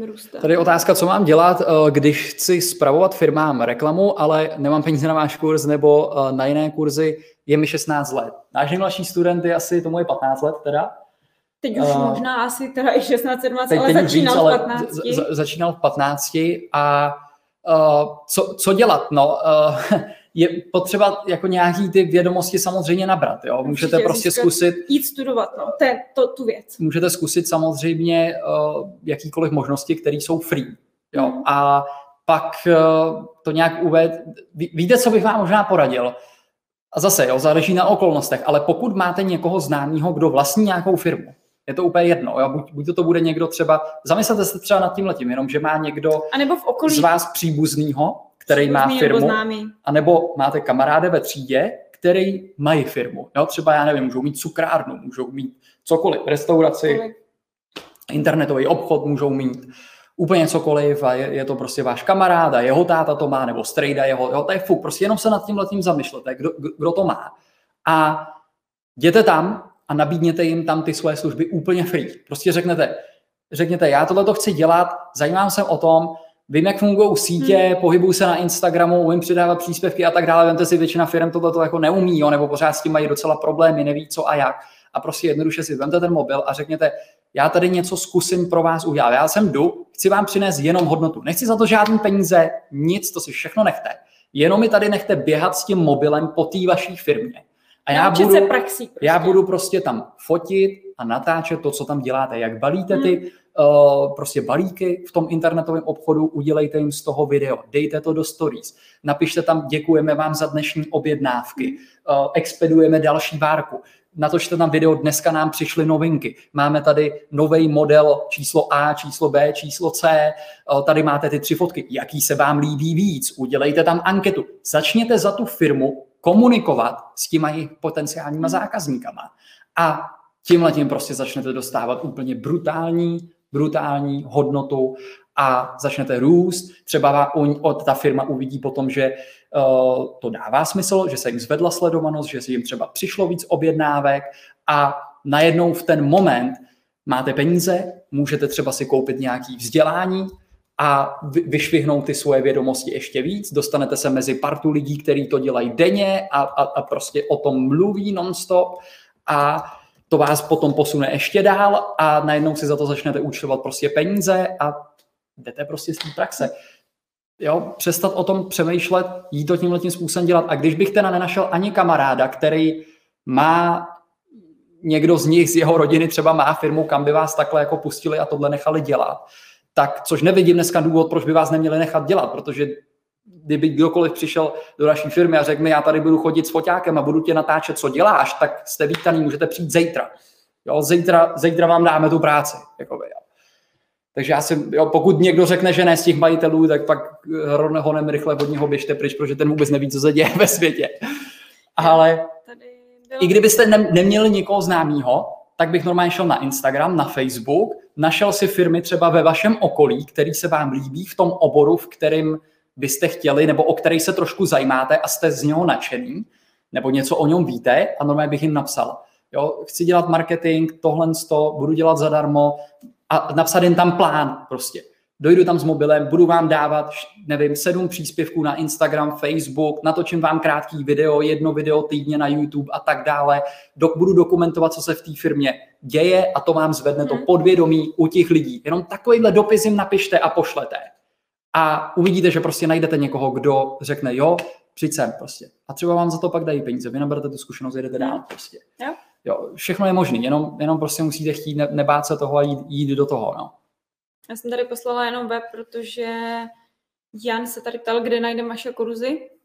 růstem. Tady je otázka, co mám dělat, eh, když chci spravovat firmám reklamu, ale nemám peníze na váš kurz nebo eh, na jiné kurzy, je mi 16 let. Náš nejmladší student je asi, tomu je 15 let teda. Teď už uh, možná asi teda i 16, 17, teď, ale teď začínal víc, v 15. Z, začínal v 15 a uh, co, co dělat? No, uh, je potřeba jako nějaký ty vědomosti samozřejmě nabrat. Jo? Můžete Určitě, prostě zkusit... Jít studovat no, te, to, tu věc. Můžete zkusit samozřejmě uh, jakýkoliv možnosti, které jsou free. Jo? Mm. A pak uh, to nějak uvést. Víte, co bych vám možná poradil? A zase, jo, záleží na okolnostech, ale pokud máte někoho známého, kdo vlastní nějakou firmu, je to úplně jedno. Jo? Buď, buď to, to bude někdo třeba, zamyslete se třeba nad tím letím, jenom že má někdo a nebo v okolí... z vás příbuznýho, který má firmu, a nebo máte kamaráde ve třídě, který mají firmu. Jo? Třeba, já nevím, můžou mít cukrárnu, můžou mít cokoliv, restauraci, internetový obchod můžou mít, úplně cokoliv a je, je to prostě váš kamarád a jeho táta to má, nebo strejda jeho, jo, to je fuk, prostě jenom se nad tím letím zamýšlete, kdo, kdo to má. A jděte tam a nabídněte jim tam ty svoje služby úplně free. Prostě řeknete, řekněte, já tohle to chci dělat, zajímám se o tom, vím, jak fungují sítě, hmm. pohybuju se na Instagramu, umím přidávat příspěvky a tak dále. Vemte si, většina firm tohle jako neumí, jo, nebo pořád s tím mají docela problémy, neví co a jak. A prostě jednoduše si vemte ten mobil a řekněte, já tady něco zkusím pro vás udělat. Já jsem jdu, chci vám přinést jenom hodnotu. Nechci za to žádný peníze, nic, to si všechno nechte. Jenom mi tady nechte běhat s tím mobilem po té vaší firmě. A já budu, praxí prostě. já budu prostě tam fotit a natáčet to, co tam děláte, jak balíte ty hmm. uh, prostě balíky v tom internetovém obchodu, udělejte jim z toho video, dejte to do stories, napište tam, děkujeme vám za dnešní objednávky, uh, expedujeme další várku, natočte tam video, dneska nám přišly novinky. Máme tady nový model číslo A, číslo B, číslo C, tady máte ty tři fotky. Jaký se vám líbí víc? Udělejte tam anketu. Začněte za tu firmu komunikovat s těma jejich potenciálníma zákazníkama. A tímhle tím prostě začnete dostávat úplně brutální, brutální hodnotu a začnete růst. Třeba od ta firma uvidí potom, že uh, to dává smysl, že se jim zvedla sledovanost, že se jim třeba přišlo víc objednávek a najednou v ten moment máte peníze, můžete třeba si koupit nějaký vzdělání a vyšvihnout ty svoje vědomosti ještě víc, dostanete se mezi partu lidí, kteří to dělají denně a, a, a prostě o tom mluví nonstop a to vás potom posune ještě dál a najednou si za to začnete účtovat prostě peníze a jdete prostě z té praxe. Jo, přestat o tom přemýšlet, jít to tímhle tím způsobem dělat. A když bych teda nenašel ani kamaráda, který má někdo z nich, z jeho rodiny třeba má firmu, kam by vás takhle jako pustili a tohle nechali dělat, tak což nevidím dneska důvod, proč by vás neměli nechat dělat, protože kdyby kdokoliv přišel do naší firmy a řekl mi, já tady budu chodit s foťákem a budu tě natáčet, co děláš, tak jste vítaný, můžete přijít zítra. Jo, zítra, zítra vám dáme tu práci. Jakoby, jo. Takže já si, jo, pokud někdo řekne, že ne z těch majitelů, tak pak honem rychle od něho běžte pryč, protože ten vůbec neví, co se děje ve světě. Ale i kdybyste ne, neměli nikoho známého, tak bych normálně šel na Instagram, na Facebook, našel si firmy třeba ve vašem okolí, který se vám líbí v tom oboru, v kterém byste chtěli, nebo o který se trošku zajímáte a jste z něho nadšený, nebo něco o něm víte a normálně bych jim napsal. Jo, chci dělat marketing, tohle to, budu dělat zadarmo a napsat jen tam plán prostě. Dojdu tam s mobilem, budu vám dávat, nevím, sedm příspěvků na Instagram, Facebook, natočím vám krátký video, jedno video týdně na YouTube a tak dále. Do, budu dokumentovat, co se v té firmě děje a to vám zvedne to hmm. podvědomí u těch lidí. Jenom takovýhle dopis jim napište a pošlete. A uvidíte, že prostě najdete někoho, kdo řekne, jo, přijď sem prostě. A třeba vám za to pak dají peníze. Vy naberete tu zkušenost, jdete dál hmm. prostě. Jo. Jo, všechno je možné, jenom, jenom prostě musíte chtít ne, nebát se toho a jít, jít do toho. No. Já jsem tady poslala jenom web, protože Jan se tady ptal, kde najdeme vaše kurzy.